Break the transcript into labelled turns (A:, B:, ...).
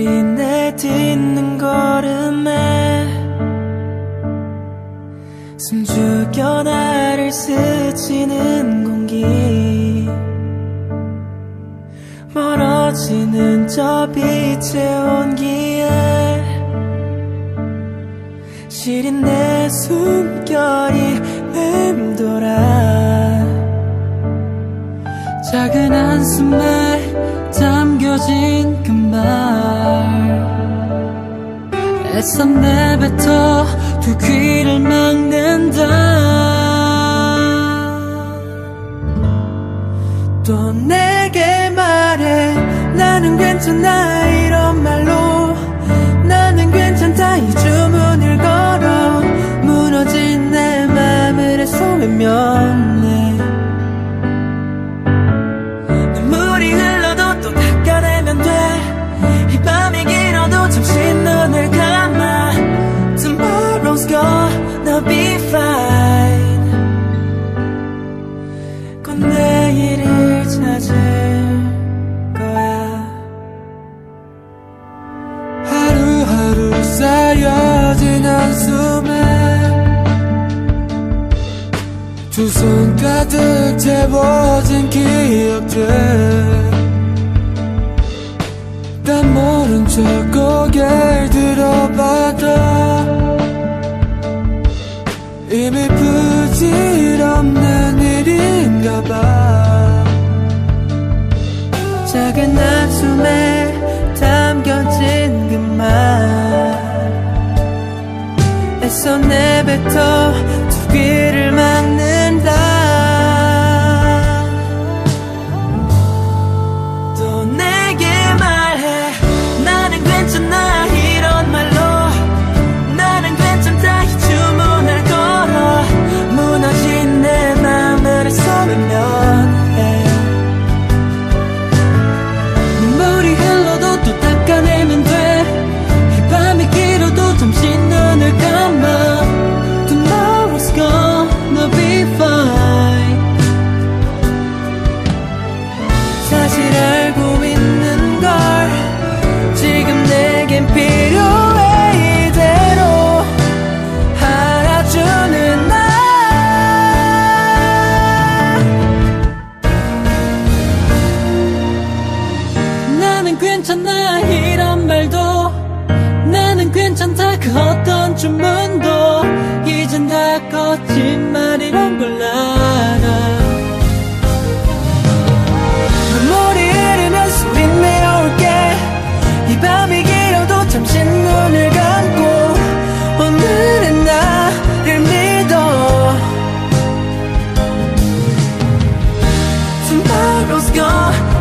A: 내딛는 걸음에 숨죽여 나를 스치는 공기 멀어지는 저 빛의 온기에 시린 내 숨결이 맴돌아 작은 한숨에 담겨진 애써 내뱉어. 두 귀를 막는다. 또 내게 말해. 나는 괜찮아 두 손 가득 채워진 기억들. 난 모른 척 고개를 들어봐도 이미 부질없는 일인가 봐. 작은 한숨에 담겨진 그 말. 애써 내뱉어 두 귀를 막는 괜찮아 이런 말도. 나는 괜찮다. 그 어떤 주문도. 이젠 다 거짓말이란 걸 알아. 눈물이 흐르면서 빛내올게. 이 밤이 길어도 잠시 눈을 감고 오늘은 나를 믿어. Tomorrow's gone.